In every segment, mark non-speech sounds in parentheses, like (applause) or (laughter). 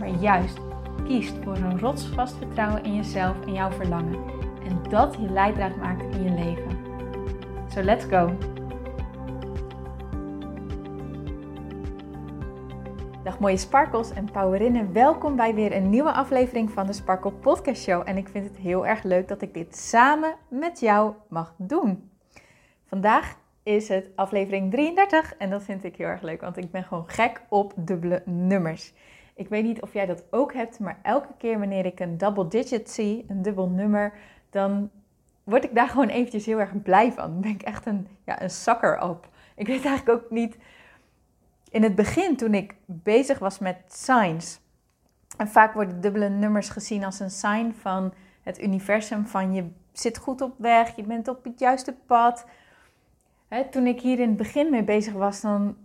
maar juist kiest voor een rotsvast vertrouwen in jezelf en jouw verlangen. En dat je leidraad maakt in je leven. So let's go! Dag mooie sparkles en powerinnen. Welkom bij weer een nieuwe aflevering van de Sparkle Podcast Show. En ik vind het heel erg leuk dat ik dit samen met jou mag doen. Vandaag is het aflevering 33 en dat vind ik heel erg leuk, want ik ben gewoon gek op dubbele nummers. Ik weet niet of jij dat ook hebt, maar elke keer wanneer ik een double digit zie, een dubbel nummer, dan word ik daar (laughs) gewoon eventjes heel erg blij van. Dan ben ik echt een, ja, een zakker op. Ik weet eigenlijk ook niet. In het begin, toen ik bezig was met signs, en vaak worden dubbele nummers gezien als een sign van het universum, van je zit goed op weg, je bent op het juiste pad. toen ik hier in het begin mee bezig was, dan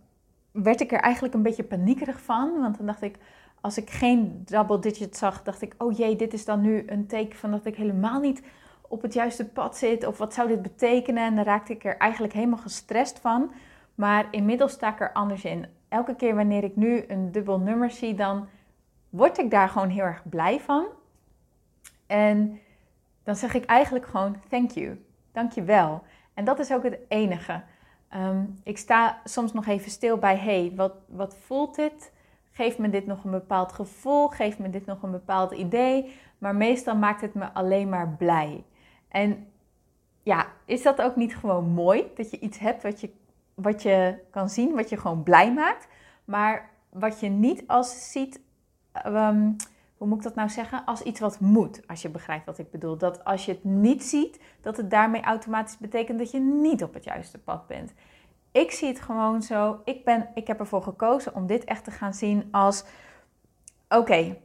werd ik er eigenlijk een beetje paniekerig van. Want dan dacht ik, als ik geen double digit zag, dacht ik, oh jee, dit is dan nu een teken van dat ik helemaal niet op het juiste pad zit. Of wat zou dit betekenen? En dan raakte ik er eigenlijk helemaal gestrest van. Maar inmiddels sta ik er anders in. Elke keer wanneer ik nu een dubbel nummer zie, dan word ik daar gewoon heel erg blij van. En dan zeg ik eigenlijk gewoon thank you, dank je wel. En dat is ook het enige. Ehm, ik sta soms nog even stil bij, hey, wat, wat voelt dit? Geeft me dit nog een bepaald gevoel? Geeft me dit nog een bepaald idee? Maar meestal maakt het me alleen maar blij. En ja, is dat ook niet gewoon mooi? Dat je iets hebt wat je, wat je kan zien, wat je gewoon blij maakt. Maar wat je niet als ziet, ehm, hoe moet ik dat nou zeggen? Als iets wat moet, als je begrijpt wat ik bedoel. Dat als je het niet ziet, dat het daarmee automatisch betekent dat je niet op het juiste pad bent. Ik zie het gewoon zo. Ik, ben, ik heb ervoor gekozen om dit echt te gaan zien als: oké,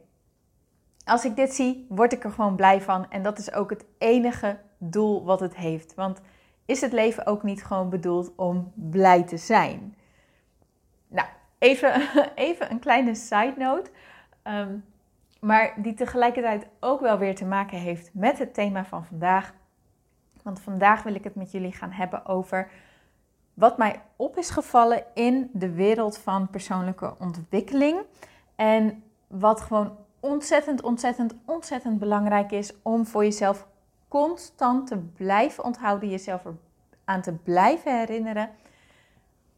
als ik dit zie, word ik er gewoon blij van. En dat is ook het enige doel wat het heeft. Want is het leven ook niet gewoon bedoeld om blij te zijn? Nou, even, (laughs) even een kleine side note. Ehm, maar die tegelijkertijd ook wel weer te maken heeft met het thema van vandaag. Want vandaag wil ik het met jullie gaan hebben over wat mij op is gevallen in de wereld van persoonlijke ontwikkeling. En wat gewoon ontzettend, ontzettend, ontzettend belangrijk is om voor jezelf constant te blijven onthouden, jezelf aan te blijven herinneren.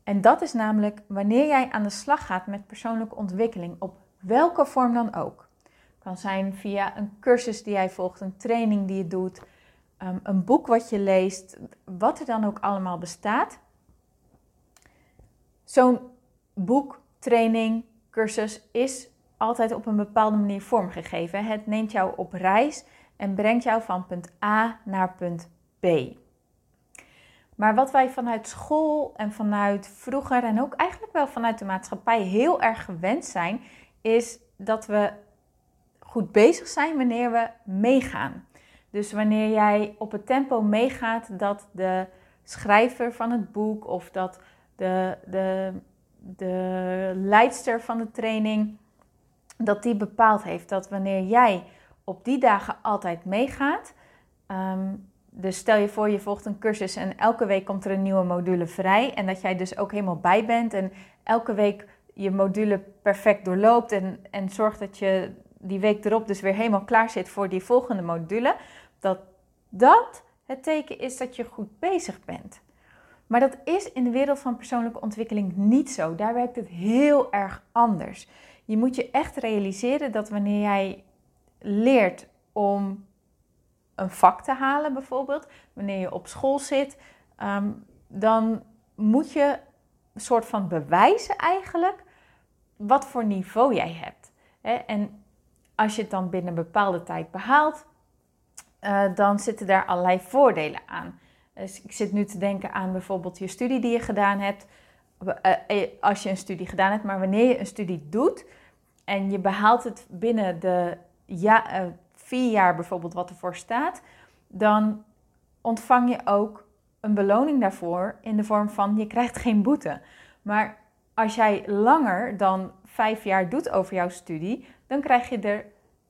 En dat is namelijk wanneer jij aan de slag gaat met persoonlijke ontwikkeling, op welke vorm dan ook. Het kan zijn via een cursus die jij volgt, een training die je doet, ehm, een boek wat je leest, wat er dan ook allemaal bestaat. Zo'n boek, training, cursus is altijd op een bepaalde manier vormgegeven. Het neemt jou op reis en brengt jou van punt A naar punt B. Maar wat wij vanuit school en vanuit vroeger en ook eigenlijk wel vanuit de maatschappij heel erg gewend zijn, is dat we goed bezig zijn wanneer we meegaan. Dus wanneer jij op het tempo meegaat dat de schrijver van het boek of dat de, de, de leidster van de training, dat die bepaald heeft dat wanneer jij op die dagen altijd meegaat. Ehm, dus stel je voor, je volgt een cursus en elke week komt er een nieuwe module vrij. En dat jij dus ook helemaal bij bent en elke week je module perfect doorloopt. En, en zorgt dat je die week erop dus weer helemaal klaar zit voor die volgende module. Dat dat het teken is dat je goed bezig bent. Maar dat is in de wereld van persoonlijke ontwikkeling niet zo. Daar werkt het heel erg anders. Je moet je echt realiseren dat wanneer jij leert om een vak te halen, bijvoorbeeld, wanneer je op school zit, ehm, dan moet je een soort van bewijzen eigenlijk wat voor niveau jij hebt. En als je het dan binnen een bepaalde tijd behaalt, uh, dan zitten daar allerlei voordelen aan. Dus ik zit nu te denken aan bijvoorbeeld je studie die je gedaan hebt. Eh, eh, als je een studie gedaan hebt, maar wanneer je een studie doet, en je behaalt het binnen de ja, uh, vier jaar bijvoorbeeld wat ervoor staat, dan ontvang je ook een beloning daarvoor in de vorm van je krijgt geen boete. Maar als jij langer dan vijf jaar doet over jouw studie, dan krijg je er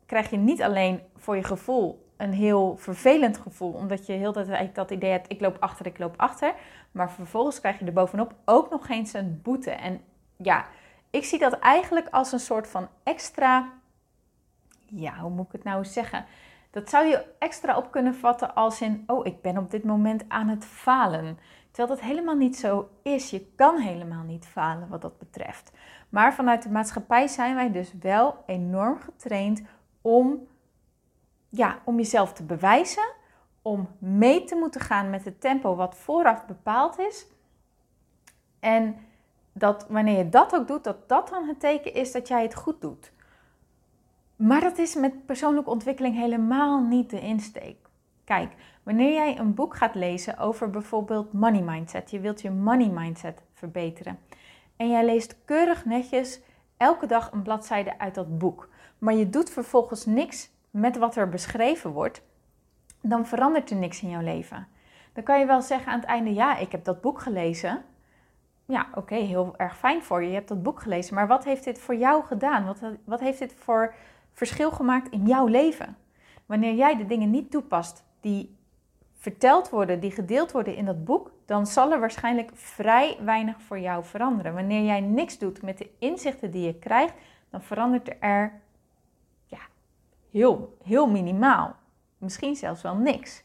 krijg je niet alleen voor je gevoel een heel vervelend gevoel, omdat je heel tijd dat idee hebt, ik loop achter, ik loop achter. Maar vervolgens krijg je er bovenop ook nog eens een boete. En ja, ik zie dat eigenlijk als een soort van extra, ja, hoe moet ik het nou zeggen? Dat zou je extra op kunnen vatten als in, oh, ik ben op dit moment aan het falen. Terwijl dat helemaal niet zo is. Je kan helemaal niet falen wat dat betreft. Maar vanuit de maatschappij zijn wij dus wel enorm getraind om, ja, om jezelf te bewijzen, om mee te moeten gaan met het tempo wat vooraf bepaald is. En dat wanneer je dat ook doet, dat dat dan het teken is dat jij het goed doet. Maar dat is met persoonlijke ontwikkeling helemaal niet de insteek. Kijk, wanneer jij een boek gaat lezen over bijvoorbeeld money mindset, je wilt je money mindset verbeteren. En jij leest keurig netjes elke dag een bladzijde uit dat boek maar je doet vervolgens niks met wat er beschreven wordt, dan verandert er niks in jouw leven. Dan kan je wel zeggen aan het einde: Ja, ik heb dat boek gelezen. Ja, oké, heel erg fijn voor je. Je hebt dat boek gelezen. Maar wat heeft dit voor jou gedaan? Wat, wat heeft dit voor verschil gemaakt in jouw leven? Wanneer jij de dingen niet toepast die verteld worden, die gedeeld worden in dat boek, dan zal er waarschijnlijk vrij weinig voor jou veranderen. Wanneer jij niks doet met de inzichten die je krijgt, dan verandert er heel, heel minimaal. Misschien zelfs wel niks.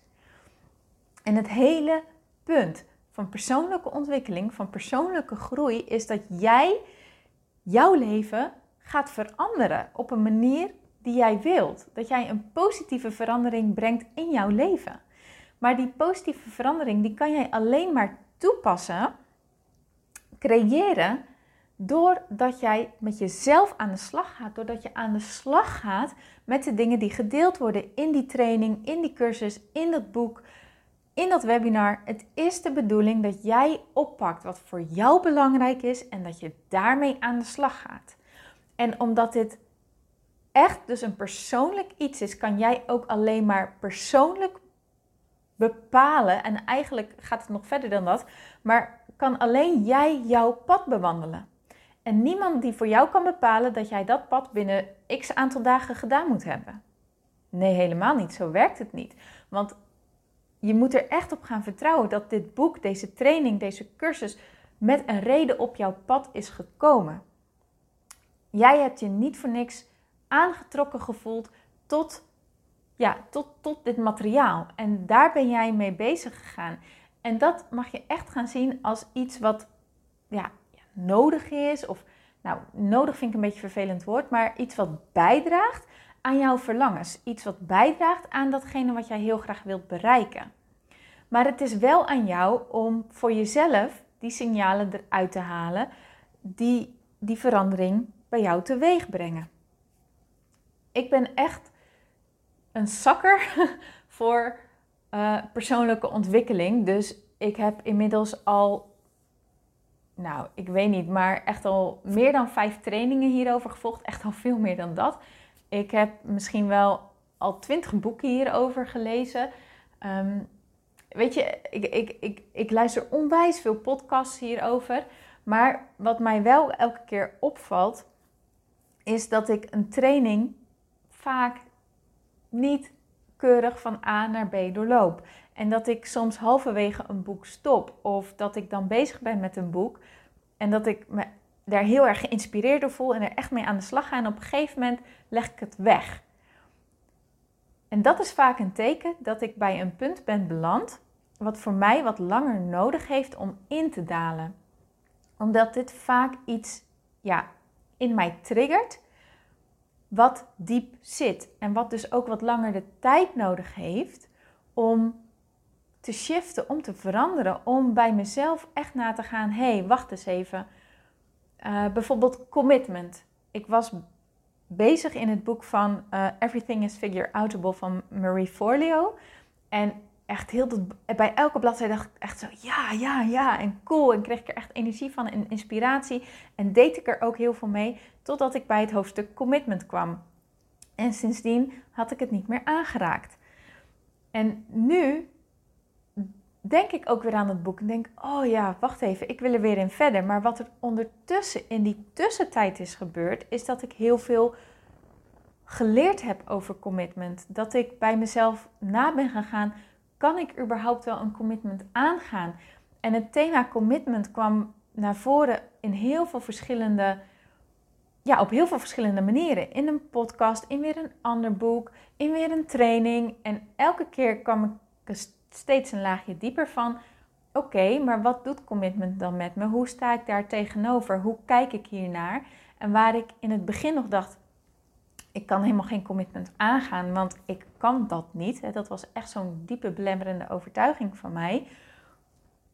En het hele punt van persoonlijke ontwikkeling, van persoonlijke groei, is dat jij jouw leven gaat veranderen op een manier die jij wilt. Dat jij een positieve verandering brengt in jouw leven. Maar die positieve verandering die kan jij alleen maar toepassen, creëren doordat jij met jezelf aan de slag gaat, doordat je aan de slag gaat met de dingen die gedeeld worden in die training, in die cursus, in dat boek, in dat webinar. Het is de bedoeling dat jij oppakt wat voor jou belangrijk is en dat je daarmee aan de slag gaat. En omdat dit echt dus een persoonlijk iets is, kan jij ook alleen maar persoonlijk bepalen. En eigenlijk gaat het nog verder dan dat, maar kan alleen jij jouw pad bewandelen. En niemand die voor jou kan bepalen dat jij dat pad binnen x aantal dagen gedaan moet hebben. Nee, helemaal niet. Zo werkt het niet. Want je moet er echt op gaan vertrouwen dat dit boek, deze training, deze cursus met een reden op jouw pad is gekomen. Jij hebt je niet voor niks aangetrokken gevoeld tot, ja, tot, tot dit materiaal. En daar ben jij mee bezig gegaan. En dat mag je echt gaan zien als iets wat ja, nodig is. Of nou, nodig vind ik een beetje een vervelend woord, maar iets wat bijdraagt aan jouw verlangens. Iets wat bijdraagt aan datgene wat jij heel graag wilt bereiken. Maar het is wel aan jou om voor jezelf die signalen eruit te halen die die verandering bij jou teweeg brengen. Ik ben echt een zakker (laughs) voor uh, persoonlijke ontwikkeling. Dus ik heb inmiddels al nou, ik weet niet, maar echt al meer dan vijf trainingen hierover gevolgd. Echt al veel meer dan dat. Ik heb misschien wel al twintig boeken hierover gelezen. Ehm, weet je, ik, ik, ik, ik luister onwijs veel podcasts hierover. Maar wat mij wel elke keer opvalt, is dat ik een training vaak niet keurig van A naar B doorloop. En dat ik soms halverwege een boek stop. Of dat ik dan bezig ben met een boek. En dat ik me daar heel erg geïnspireerd door voel en er echt mee aan de slag ga. En op een gegeven moment leg ik het weg. En dat is vaak een teken dat ik bij een punt ben beland. Wat voor mij wat langer nodig heeft om in te dalen. Omdat dit vaak iets ja, in mij triggert wat diep zit. En wat dus ook wat langer de tijd nodig heeft om te shiften, om te veranderen, om bij mezelf echt na te gaan, hé, hey, wacht eens even. Uh, bijvoorbeeld commitment. Ik was bezig in het boek van uh, Everything is Figure Outable van Marie Forleo. En echt heel bij elke bladzijde dacht ik echt zo ja, ja, ja en cool. En kreeg ik er echt energie van en inspiratie. En deed ik er ook heel veel mee totdat ik bij het hoofdstuk commitment kwam. En sindsdien had ik het niet meer aangeraakt. En nu denk ik ook weer aan het boek en denk: oh ja, wacht even, ik wil er weer in verder. Maar wat er ondertussen in die tussentijd is gebeurd, is dat ik heel veel geleerd heb over commitment. Dat ik bij mezelf na ben gegaan: kan ik überhaupt wel een commitment aangaan? En het thema commitment kwam naar voren in heel veel verschillende. Ja, op heel veel verschillende manieren. In een podcast, in weer een ander boek, in weer een training. En elke keer kwam ik steeds een laagje dieper van: oké, maar wat doet commitment dan met me? Hoe sta ik daar tegenover? Hoe kijk ik hiernaar? En waar ik in het begin nog dacht: ik kan helemaal geen commitment aangaan, want ik kan dat niet. Dat was echt zo'n diepe belemmerende overtuiging van mij.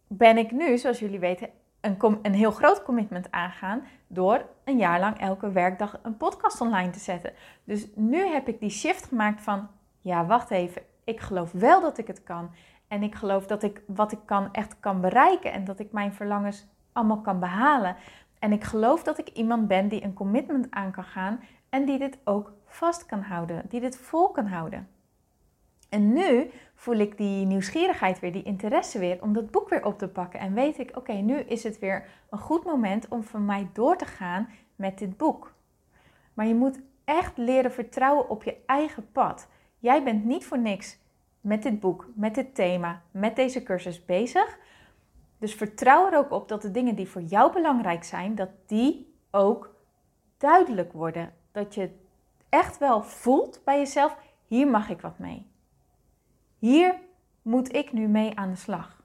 Ben ik nu, zoals jullie weten, een, een heel groot commitment aangaan door een jaar lang elke werkdag een podcast online te zetten. Dus nu heb ik die shift gemaakt van, ja, wacht even, ik geloof wel dat ik het kan. En ik geloof dat ik wat ik kan echt kan bereiken en dat ik mijn verlangens allemaal kan behalen. En ik geloof dat ik iemand ben die een commitment aan kan gaan en die dit ook vast kan houden, die dit vol kan houden. En nu voel ik die nieuwsgierigheid weer, die interesse weer om dat boek weer op te pakken. En weet ik, oké, nu is het weer een goed moment om voor mij door te gaan met dit boek. Maar je moet echt leren vertrouwen op je eigen pad. Jij bent niet voor niks met dit boek, met dit thema, met deze cursus bezig. Dus vertrouw er ook op dat de dingen die voor jou belangrijk zijn, dat die ook duidelijk worden. Dat je echt wel voelt bij jezelf, hier mag ik wat mee. Hier moet ik nu mee aan de slag.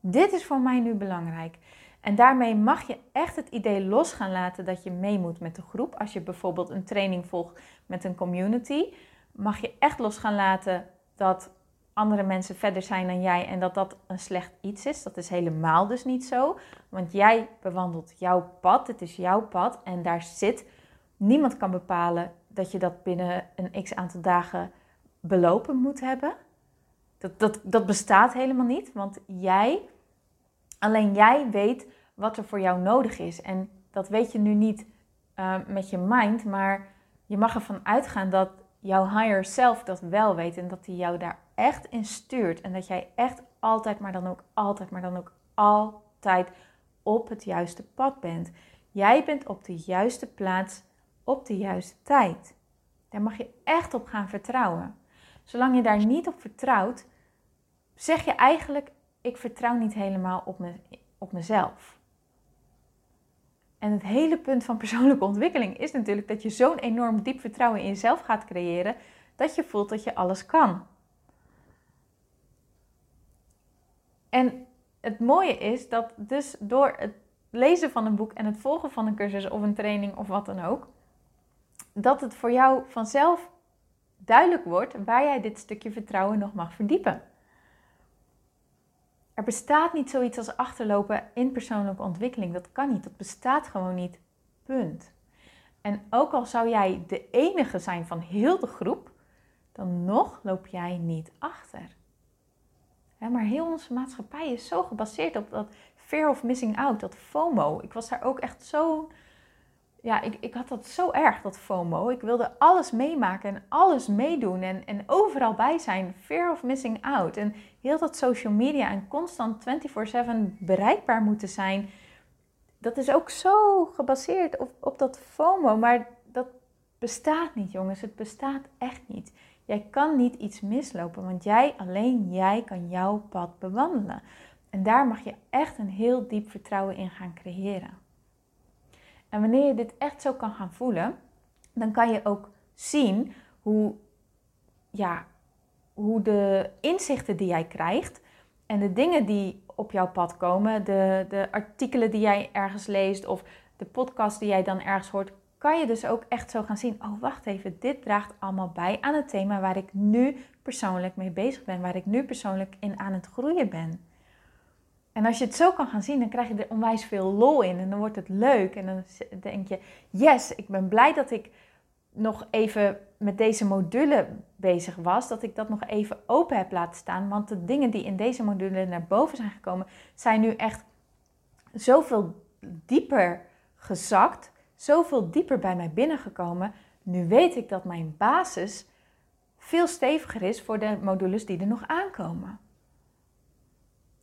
Dit is voor mij nu belangrijk. En daarmee mag je echt het idee los gaan laten dat je mee moet met de groep. Als je bijvoorbeeld een training volgt met een community, mag je echt los gaan laten dat andere mensen verder zijn dan jij en dat dat een slecht iets is. Dat is helemaal dus niet zo. Want jij bewandelt jouw pad, het is jouw pad en daar zit. Niemand kan bepalen dat je dat binnen een x aantal dagen belopen moet hebben. Dat, dat, dat bestaat helemaal niet, want jij, alleen jij weet wat er voor jou nodig is. En dat weet je nu niet uh, met je mind, maar je mag ervan uitgaan dat jouw higher self dat wel weet en dat hij jou daar echt in stuurt. En dat jij echt altijd, maar dan ook altijd, maar dan ook altijd op het juiste pad bent. Jij bent op de juiste plaats op de juiste tijd. Daar mag je echt op gaan vertrouwen. Zolang je daar niet op vertrouwt, zeg je eigenlijk: ik vertrouw niet helemaal op, me, op mezelf. En het hele punt van persoonlijke ontwikkeling is natuurlijk dat je zo'n enorm diep vertrouwen in jezelf gaat creëren dat je voelt dat je alles kan. En het mooie is dat dus door het lezen van een boek en het volgen van een cursus of een training of wat dan ook, dat het voor jou vanzelf duidelijk wordt waar jij dit stukje vertrouwen nog mag verdiepen. Er bestaat niet zoiets als achterlopen in persoonlijke ontwikkeling. Dat kan niet. Dat bestaat gewoon niet. Punt. En ook al zou jij de enige zijn van heel de groep, dan nog loop jij niet achter. maar heel onze maatschappij is zo gebaseerd op dat fear of missing out, dat FOMO. Ik was daar ook echt zo ja, ik, ik had dat zo erg, dat FOMO. Ik wilde alles meemaken en alles meedoen en, en overal bij zijn. Fear of missing out. En heel dat social media en constant 24/7 bereikbaar moeten zijn. Dat is ook zo gebaseerd op, op dat FOMO. Maar dat bestaat niet, jongens. Het bestaat echt niet. Jij kan niet iets mislopen, want jij, alleen jij, kan jouw pad bewandelen. En daar mag je echt een heel diep vertrouwen in gaan creëren. En wanneer je dit echt zo kan gaan voelen, dan kan je ook zien hoe, ja, hoe de inzichten die jij krijgt en de dingen die op jouw pad komen, de, de artikelen die jij ergens leest of de podcast die jij dan ergens hoort, kan je dus ook echt zo gaan zien: oh, wacht even, dit draagt allemaal bij aan het thema waar ik nu persoonlijk mee bezig ben, waar ik nu persoonlijk in aan het groeien ben. En als je het zo kan gaan zien, dan krijg je er onwijs veel lol in en dan wordt het leuk. En dan denk je, yes, ik ben blij dat ik nog even met deze module bezig was, dat ik dat nog even open heb laten staan. Want de dingen die in deze module naar boven zijn gekomen, zijn nu echt zoveel dieper gezakt, zoveel dieper bij mij binnengekomen. Nu weet ik dat mijn basis veel steviger is voor de modules die er nog aankomen.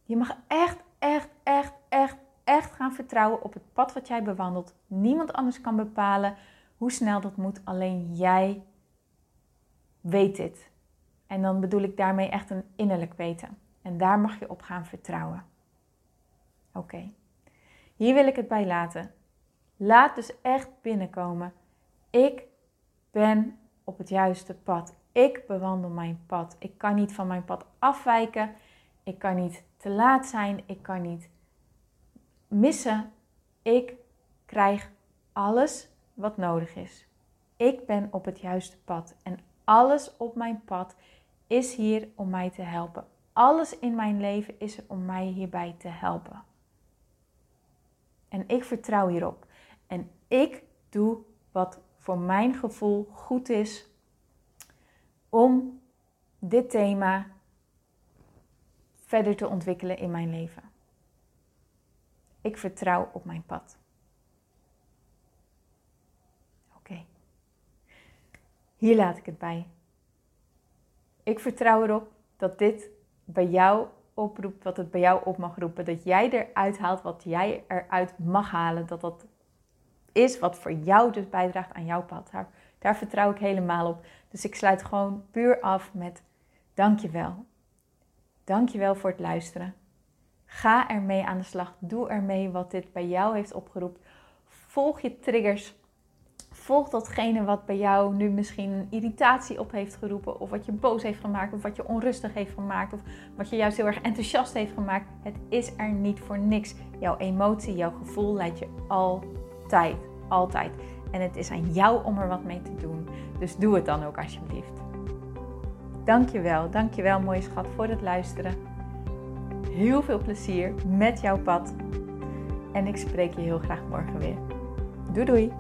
Je mag echt, echt, echt, echt, echt gaan vertrouwen op het pad wat jij bewandelt. Niemand anders kan bepalen hoe snel dat moet, alleen jij weet dit. En dan bedoel ik daarmee echt een innerlijk weten. En daar mag je op gaan vertrouwen. Oké, hier wil ik het bij laten. Laat dus echt binnenkomen. Ik ben op het juiste pad. Ik bewandel mijn pad. Ik kan niet van mijn pad afwijken. Ik kan niet te laat zijn. Ik kan niet missen. Ik krijg alles wat nodig is. Ik ben op het juiste pad en alles op mijn pad is hier om mij te helpen. Alles in mijn leven is er om mij hierbij te helpen. En ik vertrouw hierop. En ik doe wat voor mijn gevoel goed is om dit thema verder te ontwikkelen in mijn leven. Ik vertrouw op mijn pad. Oké. Hier laat ik het bij. Ik vertrouw erop dat dit bij jou oproept, wat het bij jou op mag roepen. Dat jij eruit haalt wat jij eruit mag halen. Dat dat is wat voor jou dus bijdraagt aan jouw pad. Daar, daar vertrouw ik helemaal op. Dus ik sluit gewoon puur af met dankjewel. Dankjewel voor het luisteren. Ga ermee aan de slag. Doe ermee wat dit bij jou heeft opgeroepen. Volg je triggers. Volg datgene wat bij jou nu misschien een irritatie op heeft geroepen. Of wat je boos heeft gemaakt. Of wat je onrustig heeft gemaakt. Of wat je juist heel erg enthousiast heeft gemaakt. Het is er niet voor niks. Jouw emotie, jouw gevoel leidt je altijd. Altijd. En het is aan jou om er wat mee te doen. Dus doe het dan ook alsjeblieft. Dankjewel, dankjewel mooie schat voor het luisteren. Heel veel plezier met jouw pad. En ik spreek je heel graag morgen weer. Doei doei!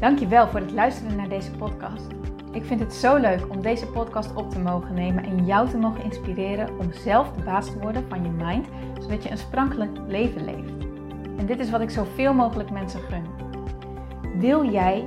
Dankjewel voor het luisteren naar deze podcast. Ik vind het zo leuk om deze podcast op te mogen nemen en jou te mogen inspireren om zelf de baas te worden van je mind, zodat je een sprankelijk leven leeft. En dit is wat ik zoveel mogelijk mensen gun. Wil jij